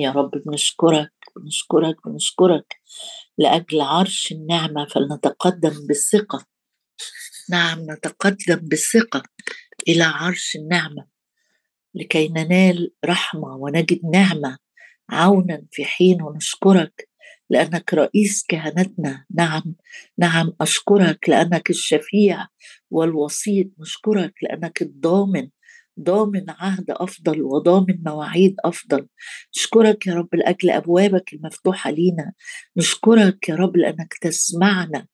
يا رب بنشكرك بنشكرك بنشكرك لأجل عرش النعمة فلنتقدم بالثقة نعم نتقدم بالثقة إلى عرش النعمة لكي ننال رحمة ونجد نعمة عونا في حين ونشكرك لأنك رئيس كهنتنا. نعم نعم أشكرك لأنك الشفيع والوسيط. نشكرك لأنك الضامن ضامن عهد أفضل وضامن مواعيد أفضل. نشكرك يا رب لأجل أبوابك المفتوحة لينا. نشكرك يا رب لأنك تسمعنا.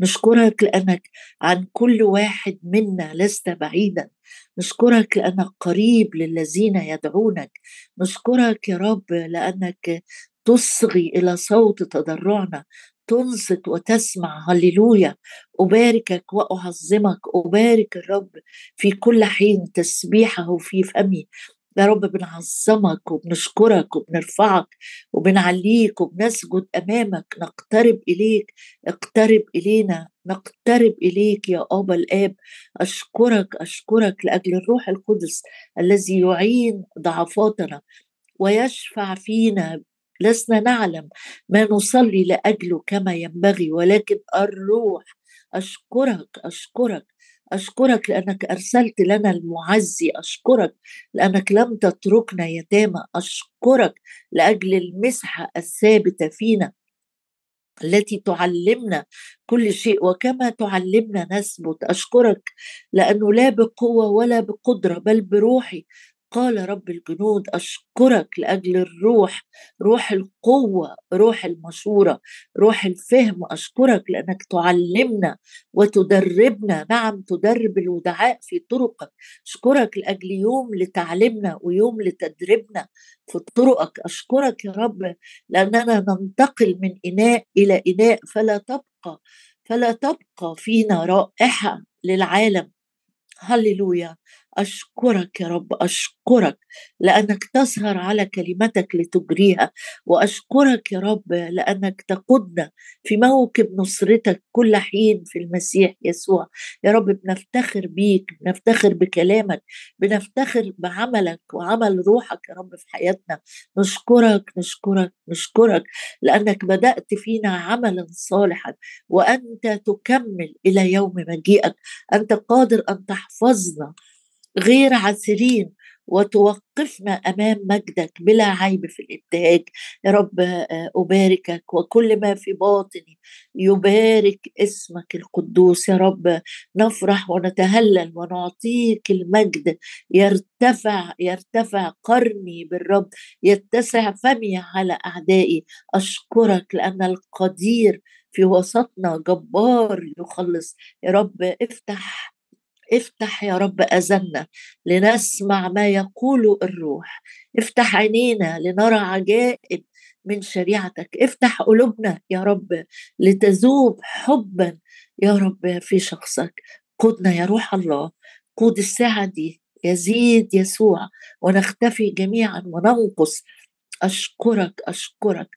نشكرك لأنك عن كل واحد منا لست بعيدا. نشكرك لانك قريب للذين يدعونك. نشكرك يا رب لأنك تصغي إلى صوت تضرعنا. تنصت وتسمع هللويا. أباركك وأعظمك. أبارك الرب في كل حين تسبيحه في فمي. يا رب بنعظمك وبنشكرك وبنرفعك وبنعليك وبنسجد أمامك. نقترب إليك. اقترب إلينا. نقترب إليك يا ابا الآب. أشكرك أشكرك لأجل الروح القدس الذي يعين ضعفاتنا ويشفع فينا لسنا نعلم ما نصلي لأجله كما ينبغي ولكن الروح أشكرك أشكرك أشكرك لأنك أرسلت لنا المعزي أشكرك لأنك لم تتركنا يتامى أشكرك لأجل المسحة الثابتة فينا التي تعلمنا كل شيء وكما تعلمنا نثبت. أشكرك لأنه لا بقوة ولا بقدرة بل بروحي قال رب الجنود أشكرك لأجل الروح روح القوة روح المشورة روح الفهم أشكرك لأنك تعلمنا وتدربنا. نعم تدرب الودعاء في طرقك. أشكرك لأجل يوم لتعلمنا ويوم لتدربنا في طرقك. أشكرك يا رب لأننا ننتقل من إناء إلى إناء فلا تبقى فلا تبقى فينا رائحة للعالم. هللويا. أشكرك يا رب أشكرك لأنك تسهر على كلمتك لتجريها وأشكرك يا رب لأنك تقودنا في موكب نصرتك كل حين في المسيح يسوع. يا رب بنفتخر بيك بنفتخر بكلامك بنفتخر بعملك وعمل روحك يا رب في حياتنا. نشكرك نشكرك نشكرك لأنك بدأت فينا عملا صالحا وأنت تكمل إلى يوم مجيئك. أنت قادر أن تحفظنا غير عسرين وتوقفنا أمام مجدك بلا عيب في الابتهاج يا رب آه، أباركك وكل ما في باطني يبارك اسمك القدوس. يا رب نفرح ونتهلل ونعطيك المجد. يرتفع يرتفع قرني بالرب. يتسع فمي على أعدائي. أشكرك لأن القدير في وسطنا جبار يخلص. يا رب افتح افتح يا رب اذنا لنسمع ما يقول الروح. افتح عينينا لنرى عجائب من شريعتك. افتح قلوبنا يا رب لتذوب حبا يا رب في شخصك. قودنا يا روح الله. قود الساعة دي يزيد يسوع ونختفي جميعا وننقص أشكرك أشكرك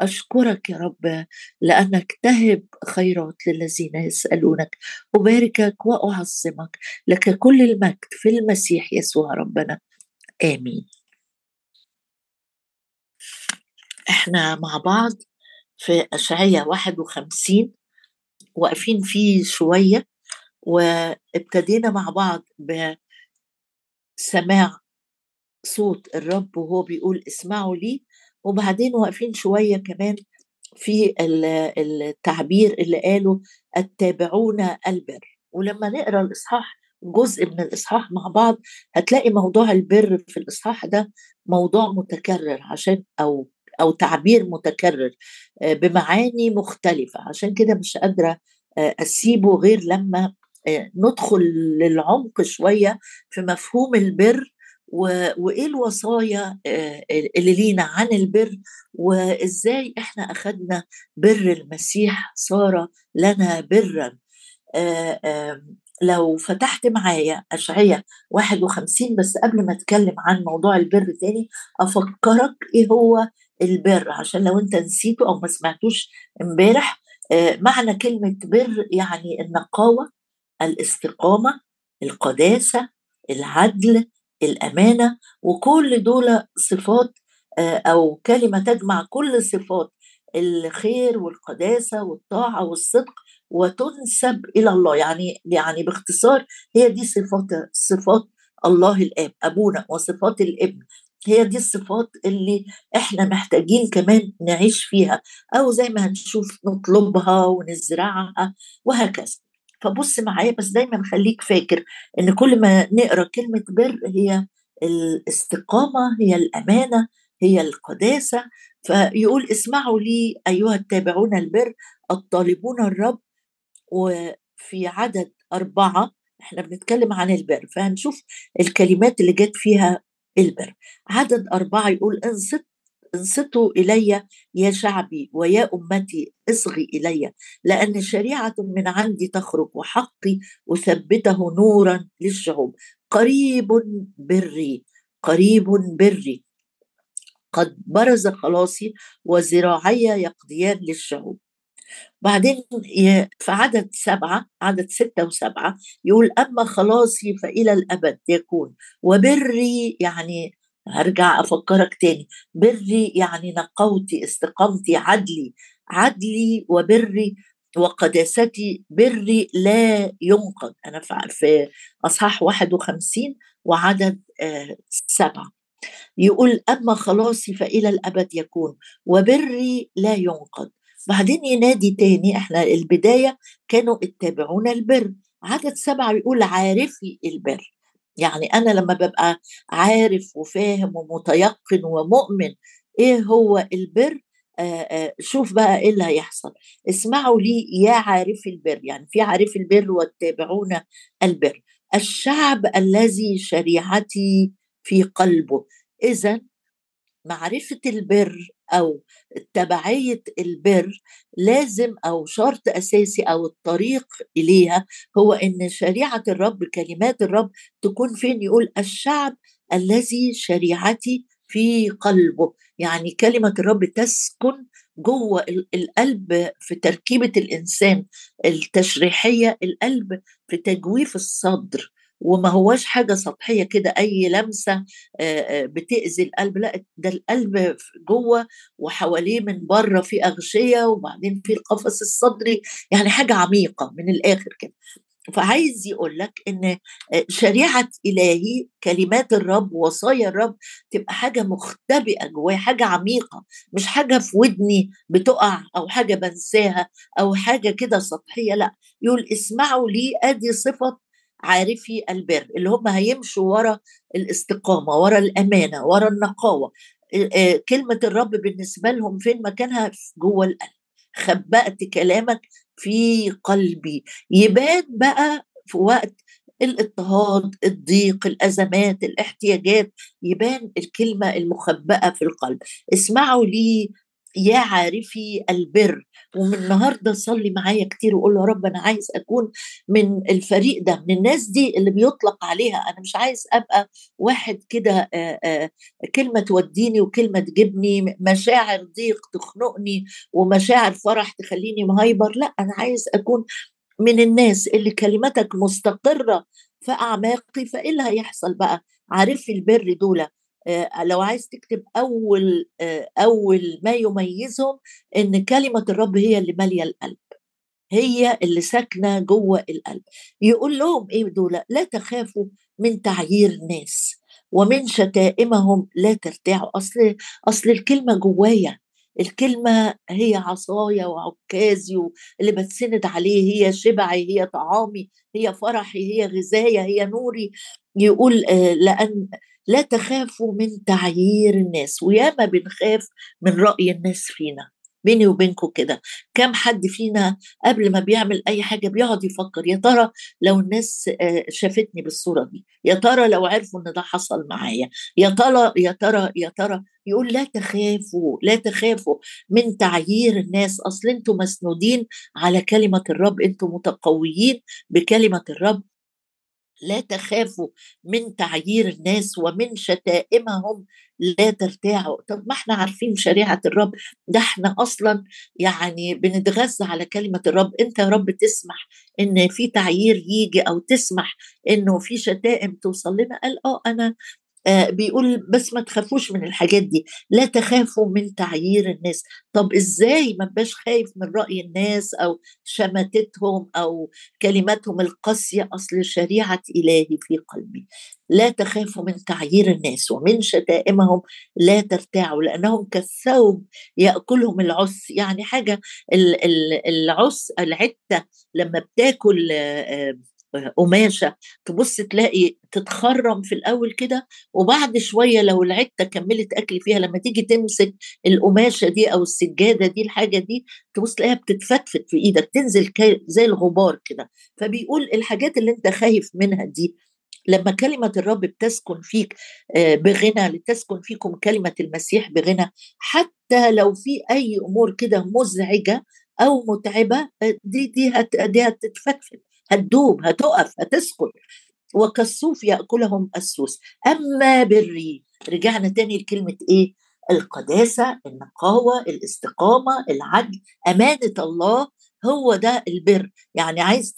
أشكرك يا رب لأنك تهب خيرات للذين يسألونك. أباركك وأعظمك لك كل المجد في المسيح يسوع ربنا. آمين. إحنا مع بعض في أشعية 51 واقفين فيه شوية وابتدينا مع بعض بسماع صوت الرب وهو بيقول اسمعوا لي. وبعدين واقفين شوية كمان في التعبير اللي قاله التابعون البر. ولما نقرأ الإصحاح جزء من الإصحاح مع بعض هتلاقي موضوع البر في الإصحاح ده موضوع متكرر عشان أو أو تعبير متكرر آه، بمعاني مختلفة. عشان كده مش قادرة آه، أسيبه غير لما آه، ندخل للعمق شوية في مفهوم البر وإيه الوصايا آه، اللي لينا عن البر وإزاي إحنا اخذنا بر المسيح صار لنا برا. آه، لو فتحت معايا أشعية 51 بس قبل ما أتكلم عن موضوع البر تاني أفكرك إيه هو البر؟ عشان لو أنت نسيته أو ما سمعتوش امبارح آه، معنى كلمة بر يعني النقاوة الاستقامة القداسة العدل الأمانة وكل دول صفات آه، أو كلمة تجمع كل صفات الخير والقداسة والطاعة والصدق وتنسب إلى الله. يعني يعني باختصار هي دي صفات صفات الله الآب أبونا وصفات الابن. هي دي الصفات اللي إحنا محتاجين كمان نعيش فيها أو زي ما هنشوف نطلبها ونزرعها وهكذا. فبص معايا بس دايما خليك فاكر إن كل ما نقرأ كلمة بر هي الاستقامة هي الأمانة هي القداسة. فيقول اسمعوا لي أيها التابعون البر الطالبون الرب وفي عدد أربعة إحنا بنتكلم عن البر فهنشوف الكلمات اللي جت فيها البر. عدد أربعة يقول انصت انصتوا إلي يا شعبي ويا أمتي اصغي إلي لأن شريعة من عندي تخرج وحقي أثبته نورا للشعوب. قريب بري قريب بري. قد برز خلاصي وذراعي يقضيان للشعوب. بعدين في عدد سبعة عدد ستة وسبعة يقول أما خلاصي فإلى الأبد يكون. وبري يعني هرجع أفكرك تاني. بري يعني نقوتي استقامتي عدلي. عدلي وبري وقداستي. بري لا ينقض. أنا في أصحاح 51 وعدد آه، سبعة. يقول أما خلاصي فإلى الأبد يكون وبري لا ينقض. بعدين ينادي تاني إحنا البداية كانوا اتبعون البر. عدد سبعة بيقول عارفي البر. يعني أنا لما ببقى عارف وفاهم ومتيقن ومؤمن إيه هو البر شوف بقى إيه اللي هيحصل. اسمعوا لي يا عارفي البر يعني في عارف البر والتابعون البر. الشعب الذي شريعتي في قلبه. اذا معرفة البر أو تبعية البر لازم أو شرط أساسي أو الطريق إليها هو إن شريعة الرب كلمات الرب تكون فين؟ يقول الشعب الذي شريعتي في قلبه. يعني كلمة الرب تسكن جوه القلب في تركيبة الإنسان التشريحية القلب في تجويف الصدر. وما هواش حاجة سطحية كده أي لمسة بتأذي القلب لأ ده القلب جوه وحواليه من بره في أغشية وبعدين في القفص الصدري يعني حاجة عميقة من الآخر كده. فعايز يقول لك إن شريعة إلهي كلمات الرب وصايا الرب تبقى حاجة مختبئة جوايا حاجة عميقة مش حاجة في ودني بتقع أو حاجة بنساها أو حاجة كده سطحية لأ يقول اسمعوا لي أدي صفة عارفي البر اللي هم هيمشوا ورا الاستقامة ورا الأمانة ورا النقاوة. كلمة الرب بالنسبة لهم فين؟ مكانها؟ جوه القلب. خبأت كلامك في قلبي. يبان بقى في وقت الاضطهاد الضيق الأزمات الاحتياجات يبان الكلمة المخبأة في القلب. اسمعوا لي يا عارفي البر ومن النهارده صلي معايا كتير وقول يا رب أنا عايز أكون من الفريق ده من الناس دي اللي بيطلق عليها أنا مش عايز أبقى واحد كده كلمة توديني وكلمة تجيبني مشاعر ضيق تخنقني ومشاعر فرح تخليني مهايبر لأ أنا عايز أكون من الناس اللي كلمتك مستقرة في أعماقي فإيه اللي هيحصل بقى؟ عارف البر دول لو عايز تكتب أول آه، أول ما يميزهم إن كلمة الرب هي اللي مالية القلب هي اللي ساكنة جوه القلب. يقول لهم إيه دول؟ لا تخافوا من تعيير الناس ومن شتائمهم لا ترتاعوا. أصل أصل الكلمة جوايا الكلمة هي عصايا وعكازي اللي بتسند عليه هي شبعي هي طعامي هي فرحي هي غذايا هي نوري. يقول آه، لأن لا تخافوا من تعيير الناس وياما بنخاف من رأي الناس فينا بيني وبينكم كده. كم حد فينا قبل ما بيعمل أي حاجة بيقعد يفكر يا ترى لو الناس آه، شافتني بالصورة دي يا ترى لو عرفوا إن ده حصل معايا يا ترى يا ترى يا ترى. يقول لا تخافوا لا تخافوا من تعيير الناس. أصل أنتم مسنودين على كلمة الرب أنتم متقويين بكلمة الرب. لا تخافوا من تعيير الناس ومن شتائمهم لا ترتاعوا. طب ما إحنا عارفين شريعة الرب. ده إحنا أصلا يعني بنتغذى على كلمة الرب. أنت يا رب تسمح إن في تعيير يجي أو تسمح إنه في شتائم توصل لنا؟ قال آه أنا بيقول بس ما تخافوش من الحاجات دي لا تخافوا من تعيير الناس. طب إزاي ما بقاش خايف من رأي الناس أو شماتتهم أو كلماتهم القاسية؟ أصل شريعة إلهي في قلبي. لا تخافوا من تعيير الناس ومن شتائمهم لا ترتاعوا لأنهم كالثوب يأكلهم العس. يعني حاجة العس العتة لما بتاكل آه، قماشة تبص تلاقي تتخرم في الأول كده وبعد شوية لو العته كملت أكل فيها لما تيجي تمسك القماشة دي أو السجادة دي الحاجة دي تبص تلاقيها بتتفتفت في إيدك تنزل زي الغبار كده. فبيقول الحاجات اللي أنت خايف منها دي لما كلمة الرب بتسكن فيك آه، بغنى لتسكن فيكم كلمة المسيح بغنى حتى لو في أي أمور كده مزعجة أو متعبة آه، دي دي دي هتتفتفت. هتدوب هتقف هتسكن وكالصوف يأكلهم السوس. أما بري رجعنا تاني لكلمة إيه؟ القداسة النقاوة الاستقامة العدل. أمانة الله هو ده البر. يعني عايز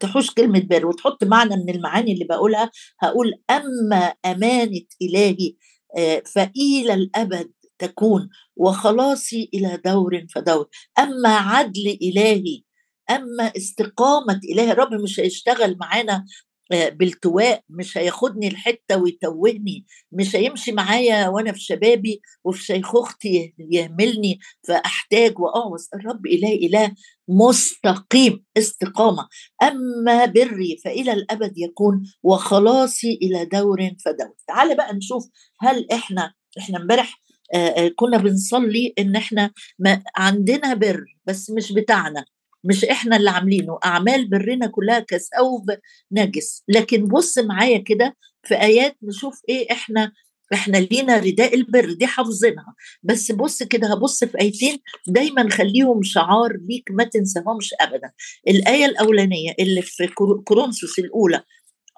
تحوش كلمة بر وتحط معنى من المعاني اللي بقولها. هقول أما أمانة إلهي آه، فإلى الأبد تكون وخلاصي إلى دور فدور. أما عدل إلهي أما استقامة إله الرب مش هيشتغل معانا آه، بالتواء مش هياخدني الحتة ويتوهني مش هيمشي معايا وأنا في شبابي وفي شيخوختي يهملني فأحتاج واعوز الرب إله إله مستقيم استقامة. أما بري فإلى الأبد يكون وخلاصي إلى دور فدور. تعال بقى نشوف هل إحنا إحنا امبارح آه، آه، كنا بنصلي إن إحنا ما عندنا بر بس مش بتاعنا. مش إحنا اللي عاملينه أعمال برنا كلها كثوب نجس. لكن بص معايا كده في آيات نشوف إيه إحنا إحنا لينا رداء البر دي حافظينها. بس بص كده هبص في آيتين دايما خليهم شعار ليك ما تنساهمش ابدا. الآية الأولانية اللي في كورنثوس الأولى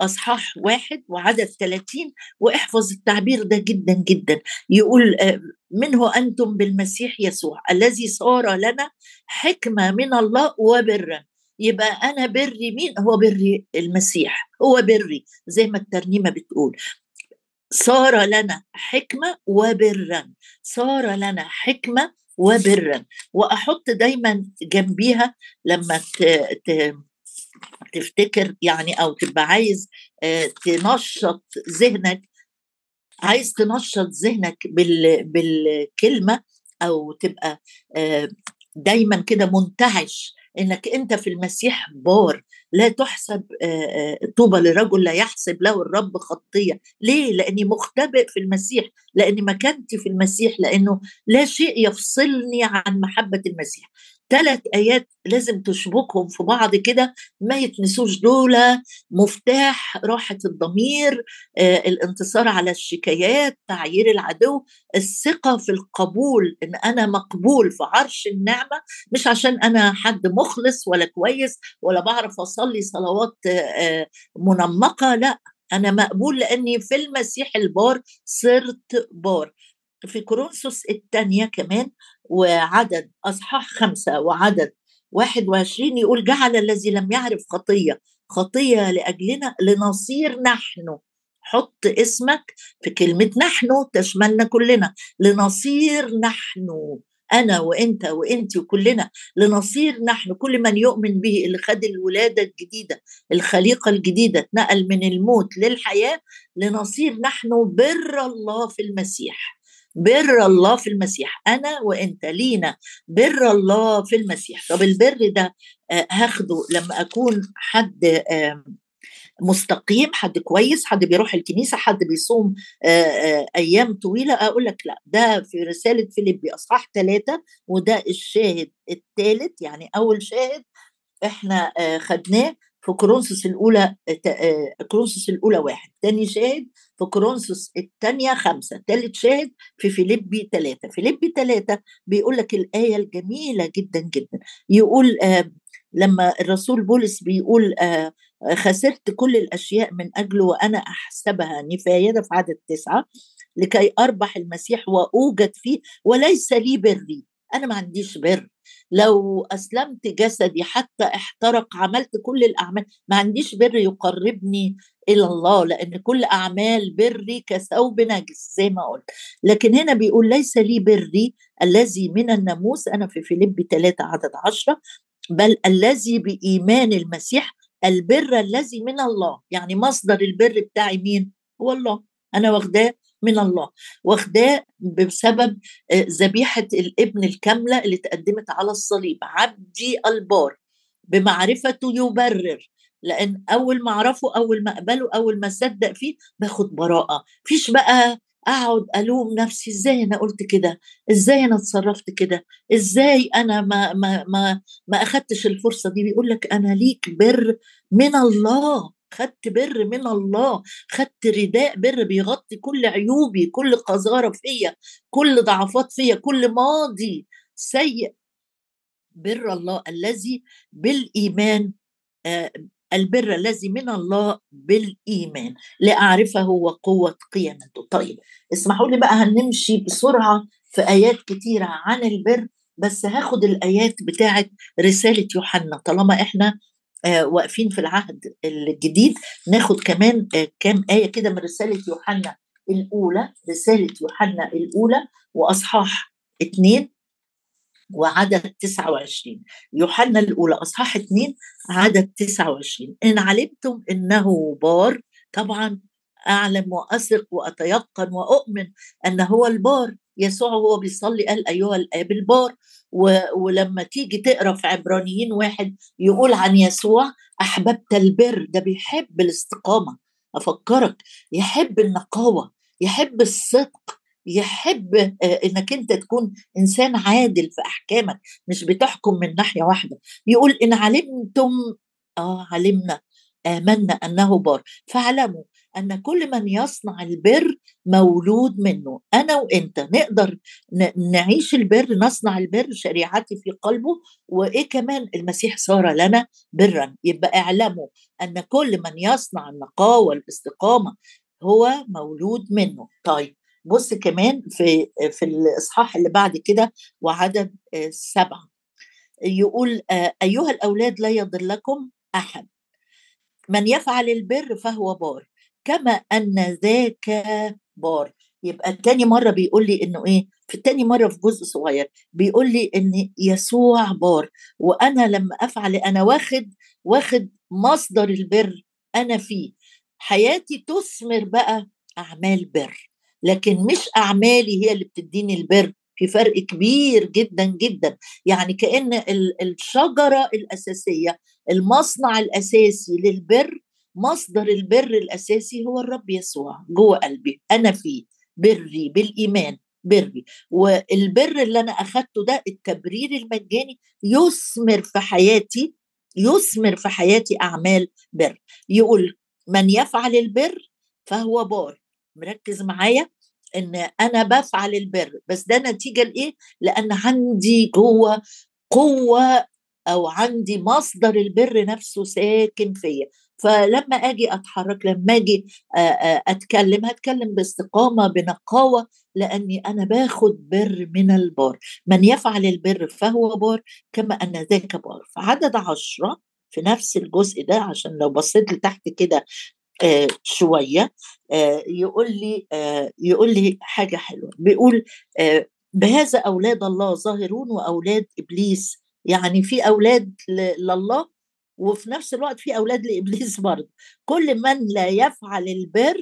أصحاح واحد وعدد 30 واحفظ التعبير ده جدا جدا. يقول آه، منه أنتم بالمسيح يسوع الذي صار لنا حكمة من الله وبرا. يبقى أنا بري مين؟ هو بري المسيح هو بري زي ما الترنيمة بتقول. صار لنا حكمة وبرا صار لنا حكمة وبرا. وأحط دايما جنبيها لما تفتكر يعني أو تبقى عايز آه، تنشط ذهنك عايز تنشط ذهنك بالكلمة أو تبقى آه، دايما كده منتعش إنك أنت في المسيح بار لا تحسب طوبى لرجل لا يحسب له الرب خطية. ليه؟ لأني مختبئ في المسيح لأني مكانتي في المسيح لأنه لا شيء يفصلني عن محبة المسيح. ثلاث آيات لازم تشبكهم في بعض كده ما يتنسوش. دول مفتاح راحة الضمير آه، الانتصار على الشكايات تعيير العدو الثقة في القبول إن أنا مقبول في عرش النعمة مش عشان أنا حد مخلص ولا كويس ولا بعرف أصلي صلوات آه، منمقة لأ أنا مقبول لأني في المسيح البار صرت بار. في كورنثوس الثانية كمان وعدد أصحاح خمسة وعدد 21 يقول جعل الذي لم يعرف خطية خطية لأجلنا لنصير نحن. حط اسمك في كلمة نحن تشملنا كلنا. لنصير نحن أنا وأنت وأنت وكلنا. لنصير نحن كل من يؤمن به اللي خد الولادة الجديدة الخليقة الجديدة اتنقل من الموت للحياة. لنصير نحن بر الله في المسيح. بر الله في المسيح أنا وأنت لينا بر الله في المسيح. طب البر ده آه، هاخده لما أكون حد مستقيم حد كويس حد بيروح الكنيسة حد بيصوم آه، آه، أيام طويلة أقول لك لأ ده في رسالة فيليبي أصحاح ثلاثة وده الشاهد الثالث يعني أول شاهد إحنا خدناه في كورنثوس الأولى كورنثوس الأولى واحد. تاني شاهد في كورنثوس الثانية خمسة ثالث شاهد في فيليبي ثلاثة فيليبي ثلاثة بيقول لك الآية الجميلة جدا جدا. يقول آه لما الرسول بولس بيقول آه خسرت كل الأشياء من أجله وأنا أحسبها نفاية في عدد تسعة لكي أربح المسيح وأوجد فيه وليس لي بري. أنا ما عنديش بر لو أسلمت جسدي حتى احترق عملت كل الأعمال ما عنديش بر يقربني إلى الله لأن كل أعمال بري كثوب نجس زي ما قلت. لكن هنا بيقول ليس لي بري الذي من الناموس أنا في فيلبي 3 عدد 10 بل الذي بإيمان المسيح البر الذي من الله. يعني مصدر البر بتاعي مين؟ هو الله. أنا واخداه من الله واخداه بسبب آه، ذبيحة الابن الكاملة اللي تقدمت على الصليب. عبدي البار بمعرفته يبرر لأن أول ما اعرفه أول ما اقبله أول ما اصدق فيه باخد براءة. فيش بقى أقعد ألوم نفسي إزاي أنا قلت كده؟ إزاي أنا اتصرفت كده؟ إزاي أنا ما ما ما ما أخدتش الفرصة دي؟ بيقول لك أنا ليك بر من الله. خدت بر من الله خدت رداء بر بيغطي كل عيوبي كل قذارة فيا كل ضعفات فيا كل ماضي سيء. بر الله الذي بالإيمان آه، البر الذي من الله بالإيمان. لاعرفه وقوة قيامته. طيب اسمحوا لي بقى هنمشي بسرعة في آيات كتيرة عن البر بس هاخد الآيات بتاعه رسالة يوحنا. طالما إحنا واقفين في العهد الجديد. ناخد كمان آه كام آية كده من رسالة يوحنا الأولى. رسالة يوحنا الأولى وأصحاح اثنين وعدد 29 يوحنا الأولى أصحاح 2 عدد 29 إن علمتم إنه بار طبعا أعلم وأثق وأتيقن وأؤمن أن هو البار. يسوع هو بيصلي قال أيها الآب البار. ولما تيجي تقرأ في عبرانيين واحد يقول عن يسوع أحببت البر. ده بيحب الاستقامة. أفكرك يحب النقاوة يحب الصدق يحب آه، إنك أنت تكون إنسان عادل في أحكامك مش بتحكم من ناحية واحدة. يقول إن علمتم آه علمنا آمنا أنه بار. فاعلموا أن كل من يصنع البر مولود منه. أنا وأنت نقدر نعيش البر نصنع البر شريعتي في قلبه وإيه كمان؟ المسيح صار لنا برا. يبقى اعلموا أن كل من يصنع النقاوه والاستقامة هو مولود منه. طيب بص كمان في في الإصحاح اللي بعد كده وعدد آه، سبعة. يقول آه، أيها الأولاد لا يضلكم أحد. من يفعل البر فهو بار. كما ان ذاك بار. يبقى تاني مرة بيقول لي إنه إيه؟ في تاني مرة في جزء صغير بيقول لي إن يسوع بار. وأنا لما أفعل أنا واخد واخد مصدر البر أنا فيه. حياتي تثمر بقى أعمال بر. لكن مش أعمالي هي اللي بتديني البر. في فرق كبير جدا جدا. يعني كأن الشجرة الأساسية المصنع الأساسي للبر مصدر البر الأساسي هو الرب يسوع جوه قلبي. أنا فيه. بري بالإيمان بري. والبر اللي أنا أخدته ده التبرير المجاني يثمر في حياتي يثمر في حياتي أعمال بر. يقول من يفعل البر فهو بار. مركز معايا؟ إن أنا بفعل البر. بس ده نتيجة لإيه؟ لأن عندي جوه قوة أو عندي مصدر البر نفسه ساكن فيا. فلما آجي أتحرك لما آجي أتكلم هتكلم باستقامة بنقاوة لأني أنا باخد بر من البار. من يفعل البر فهو بار كما أن ذاك بار. فعدد عشرة في نفس الجزء ده عشان لو بصيت لتحت كده آه شوية آه يقول لي آه يقول لي حاجة حلوة. بيقول بهذا أولاد الله ظاهرون وأولاد إبليس. يعني في أولاد لله وفي نفس الوقت في أولاد لإبليس برضه. كل من لا يفعل البر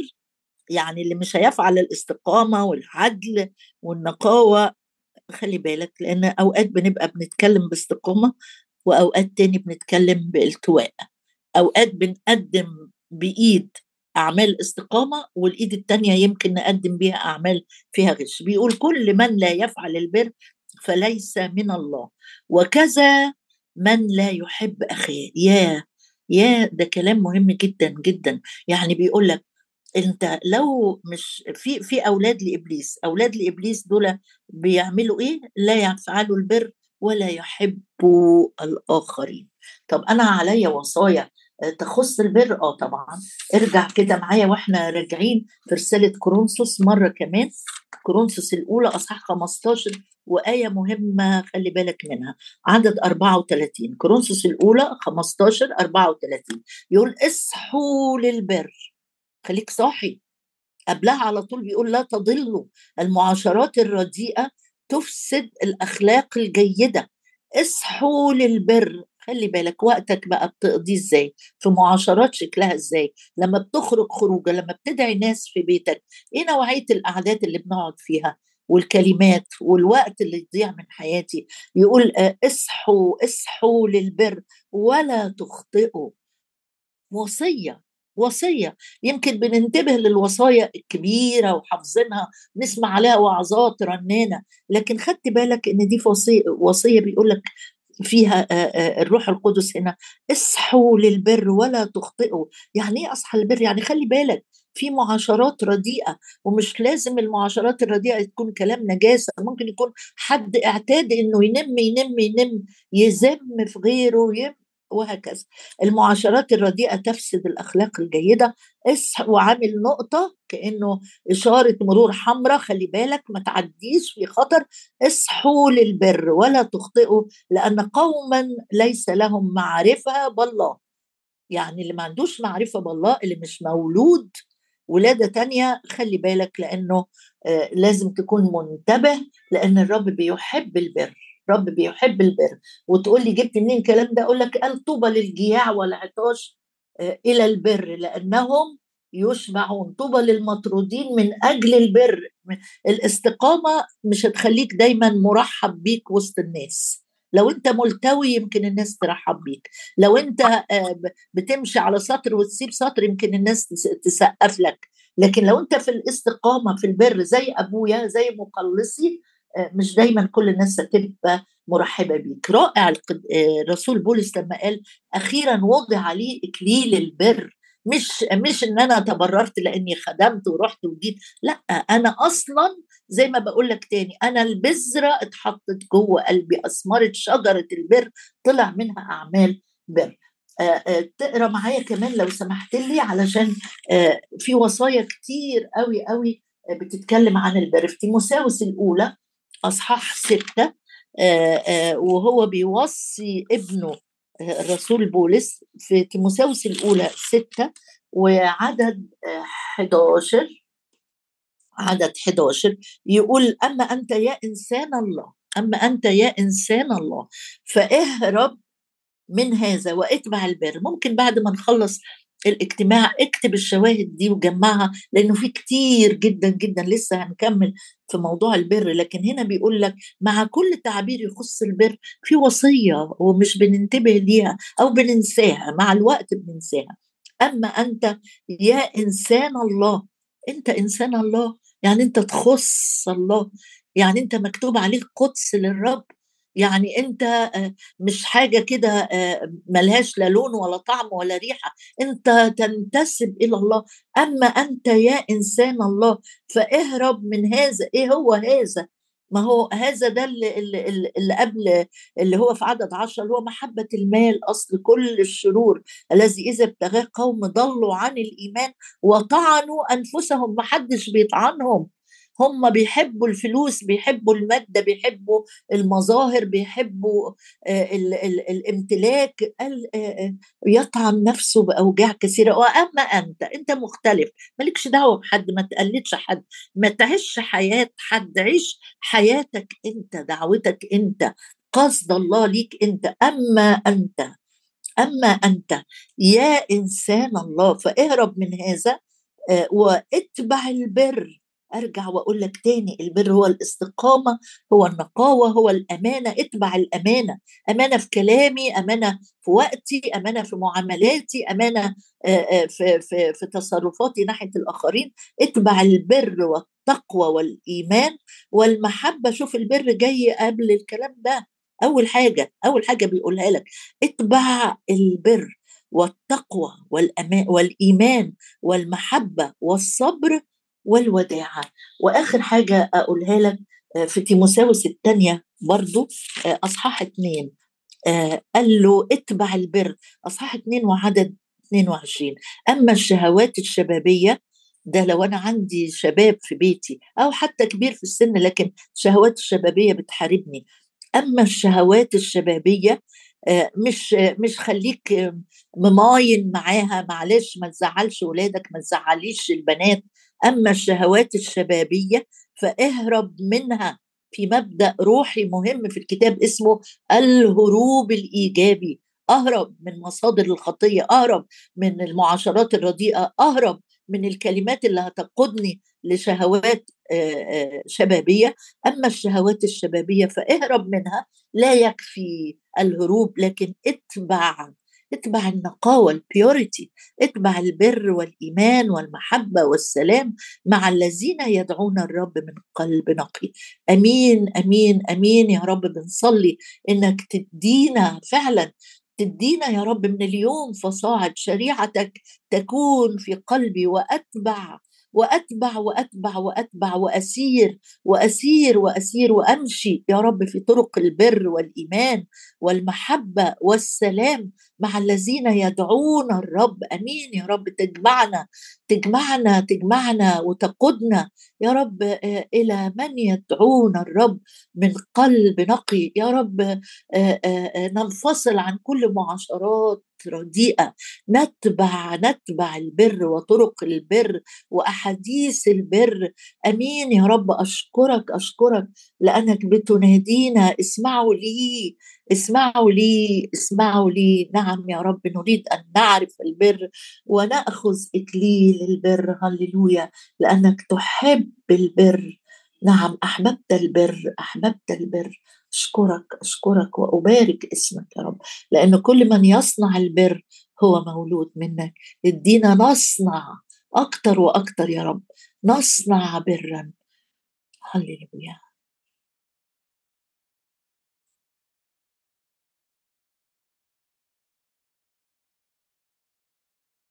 يعني اللي مش هيفعل الاستقامة والعدل والنقاوة خلي بالك لأن أوقات بنبقى بنتكلم باستقامة وأوقات تاني بنتكلم بالتواء. أوقات بنقدم بإيد أعمال استقامة والإيد الثانية يمكن نقدم بها أعمال فيها غش. بيقول كل من لا يفعل البر فليس من الله. وكذا من لا يحب أخيه. يا يا ده كلام مهم جدا جدا. يعني بيقول لك أنت لو مش في في أولاد لإبليس أولاد لإبليس دول بيعملوا إيه؟ لا يفعلوا البر ولا يحبوا الآخرين. طب أنا عليا وصايا تخص البر. آه طبعا. ارجع كده معايا وإحنا راجعين في رسالة كورنثوس مرة كمان. كورنثوس الأولى أصحاح 15 وآية مهمة خلي بالك منها. عدد 34 كورنثوس الأولى 15 34 يقول اصحوا للبر. خليك صاحي. قبلها على طول بيقول لا تضلوا. المعاشرات الرديئة تفسد الأخلاق الجيدة. اصحوا للبر. خلي بالك وقتك بقى بتقضيه إزاي؟ في معاشرات شكلها إزاي؟ لما بتخرج خروجة لما بتدعي ناس في بيتك إيه نوعية القعدات اللي بنقعد فيها؟ والكلمات والوقت اللي يضيع من حياتي؟ يقول آه، اصحوا اصحوا للبر ولا تخطئوا. وصية وصية. يمكن بننتبه للوصايا الكبيرة وحافظينها نسمع عليها وعظات رنانة لكن خدت بالك إن دي وصيه وصية بيقول لك فيها الروح القدس هنا اصحوا للبر ولا تخطئوا. يعني إيه أصحى للبر؟ يعني خلي بالك في معاشرات رديئة ومش لازم المعاشرات الرديئة تكون كلام نجاسة ممكن يكون حد اعتاد إنه ينم ينم ينم يذم في غيره يم وهكذا. المعاشرات الرديئة تفسد الأخلاق الجيدة. اصح وعامل نقطة كأنه إشارة مرور حمراء خلي بالك ما تعديش في خطر. اصحوا للبر ولا تخطئوا لأن قوما ليس لهم معرفة بالله. يعني اللي ما عندوش معرفة بالله اللي مش مولود ولادة تانية خلي بالك لأنه آه لازم تكون منتبه لأن الرب بيحب البر. رب بيحب البر. وتقول لي جبت منين الكلام ده؟ أقول لك قال طوبى للجياع والعطاش آه، إلى البر لأنهم يشبعون طوبى للمطرودين من أجل البر. الاستقامة مش هتخليك دايما مرحب بيك وسط الناس. لو أنت ملتوي يمكن الناس ترحب بيك. لو أنت آه، بتمشي على سطر وتسيب سطر يمكن الناس تسقف لك. لكن لو أنت في الاستقامة في البر زي أبويا زي مقلصي مش دايما كل الناس هتبقى مرحبة بيك. رائع الرسول بولس لما قال أخيرا وضع لي إكليل البر. مش مش إن أنا تبررت لأني خدمت ورحت وجيت. لا أنا أصلا زي ما بقول لك تاني أنا البذرة اتحطت جوه قلبي اثمرت شجرة البر طلع منها أعمال بر. تقرأ معايا كمان لو سمحت لي علشان في وصايا كتير قوي قوي بتتكلم عن البر. في تيموساوس الأولى أصحاح ستة آه، آه، وهو بيوصي ابنه آه، الرسول بولس في تيموساوس الأولى ستة وعدد 11 عدد 11 يقول أما أنت يا إنسان الله أما أنت يا إنسان الله فاهرب من هذا واتبع البر. ممكن بعد ما نخلص الاجتماع اكتب الشواهد دي وجمعها لأنه في كتير جدا جدا لسه هنكمل في موضوع البر. لكن هنا بيقول لك مع كل تعبير يخص البر في وصية ومش بننتبه ليها أو بننساها مع الوقت بننساها. أما أنت يا إنسان الله أنت إنسان الله يعني أنت تخص الله يعني أنت مكتوب عليك قدس للرب. يعني أنت آه، مش حاجة كده آه، ملهاش لا لون ولا طعم ولا ريحة. أنت تنتسب إلى الله. أما أنت يا إنسان الله فاهرب من هذا. إيه هو هذا؟ ما هو هذا ده اللي, اللي, قبل اللي هو في عدد عشر اللي هو محبة المال أصل كل الشرور الذي إذا ابتغاه قوم ضلوا عن الإيمان وطعنوا أنفسهم محدش بيطعنهم. هم بيحبوا الفلوس بيحبوا المادة بيحبوا المظاهر بيحبوا آه، ال ال الامتلاك آه، آه، يطعن نفسه بأوجاع كثيرة. وأما أنت أنت مختلف. مالكش دعوة بحد ما تقلدش حد. ما تعيش حياة حد عيش حياتك أنت دعوتك أنت. قصد الله ليك أنت. أما أنت أما أنت يا إنسان الله فاهرب من هذا واتبع البر. أرجع وأقول لك تاني البر هو الاستقامة هو النقاوة هو الأمانة اتبع الأمانة. أمانة في كلامي أمانة في وقتي أمانة في معاملاتي أمانة في في في تصرفاتي ناحية الآخرين. اتبع البر والتقوى والإيمان والمحبة. شوف البر جاي قبل الكلام ده. أول حاجة أول حاجة بيقولها لك اتبع البر والتقوى والأمان والإيمان والمحبة والصبر والوداعة. وآخر حاجة أقولها لك آه، في تيموساوس الثانية برضو آه، أصحاح اثنين آه، قال له اتبع البر أصحاح اثنين وعدد 22 أما الشهوات الشبابية ده لو أنا عندي شباب في بيتي أو حتى كبير في السن لكن الشهوات الشبابية بتحاربني. أما الشهوات الشبابية مش مش خليك مماين معاها معلش ما تزعلش ولادك ما تزعليش البنات. أما الشهوات الشبابية فاهرب منها في مبدأ روحي مهم في الكتاب اسمه الهروب الإيجابي. أهرب من مصادر الخطية أهرب من المعاشرات الرديئة أهرب من الكلمات اللي هتقودني لشهوات شبابية. أما الشهوات الشبابية فاهرب منها لا يكفي الهروب لكن اتبع اتبع النقاوة البيوريتي اتبع البر والإيمان والمحبة والسلام مع الذين يدعون الرب من قلب نقي. أمين أمين أمين يا رب بنصلي إنك تدينا فعلا تدينا يا رب من اليوم فصاعد شريعتك تكون في قلبي وأتبع وأتبع وأتبع وأتبع وأسير وأسير وأسير وأمشي يا رب في طرق البر والإيمان والمحبة والسلام مع الذين يدعون الرب. آمين يا رب. تجمعنا تجمعنا تجمعنا وتقودنا يا رب آه، إلى من يدعون الرب من قلب نقي. يا رب آه، آه، ننفصل عن كل معاشرات رديئة. نتبع نتبع البر وطرق البر وأحاديث البر. آمين يا رب. أشكرك أشكرك لأنك بتنادينا. اسمعوا لي. اسمعوا لي اسمعوا لي. نعم يا رب نريد أن نعرف البر ونأخذ إكليل البر. هللويا. لأنك تحب البر. نعم أحببت البر أحببت البر. أشكرك أشكرك وأبارك اسمك يا رب. لأن كل من يصنع البر هو مولود منك. ادينا نصنع أكتر وأكتر يا رب. نصنع برا. هللويا.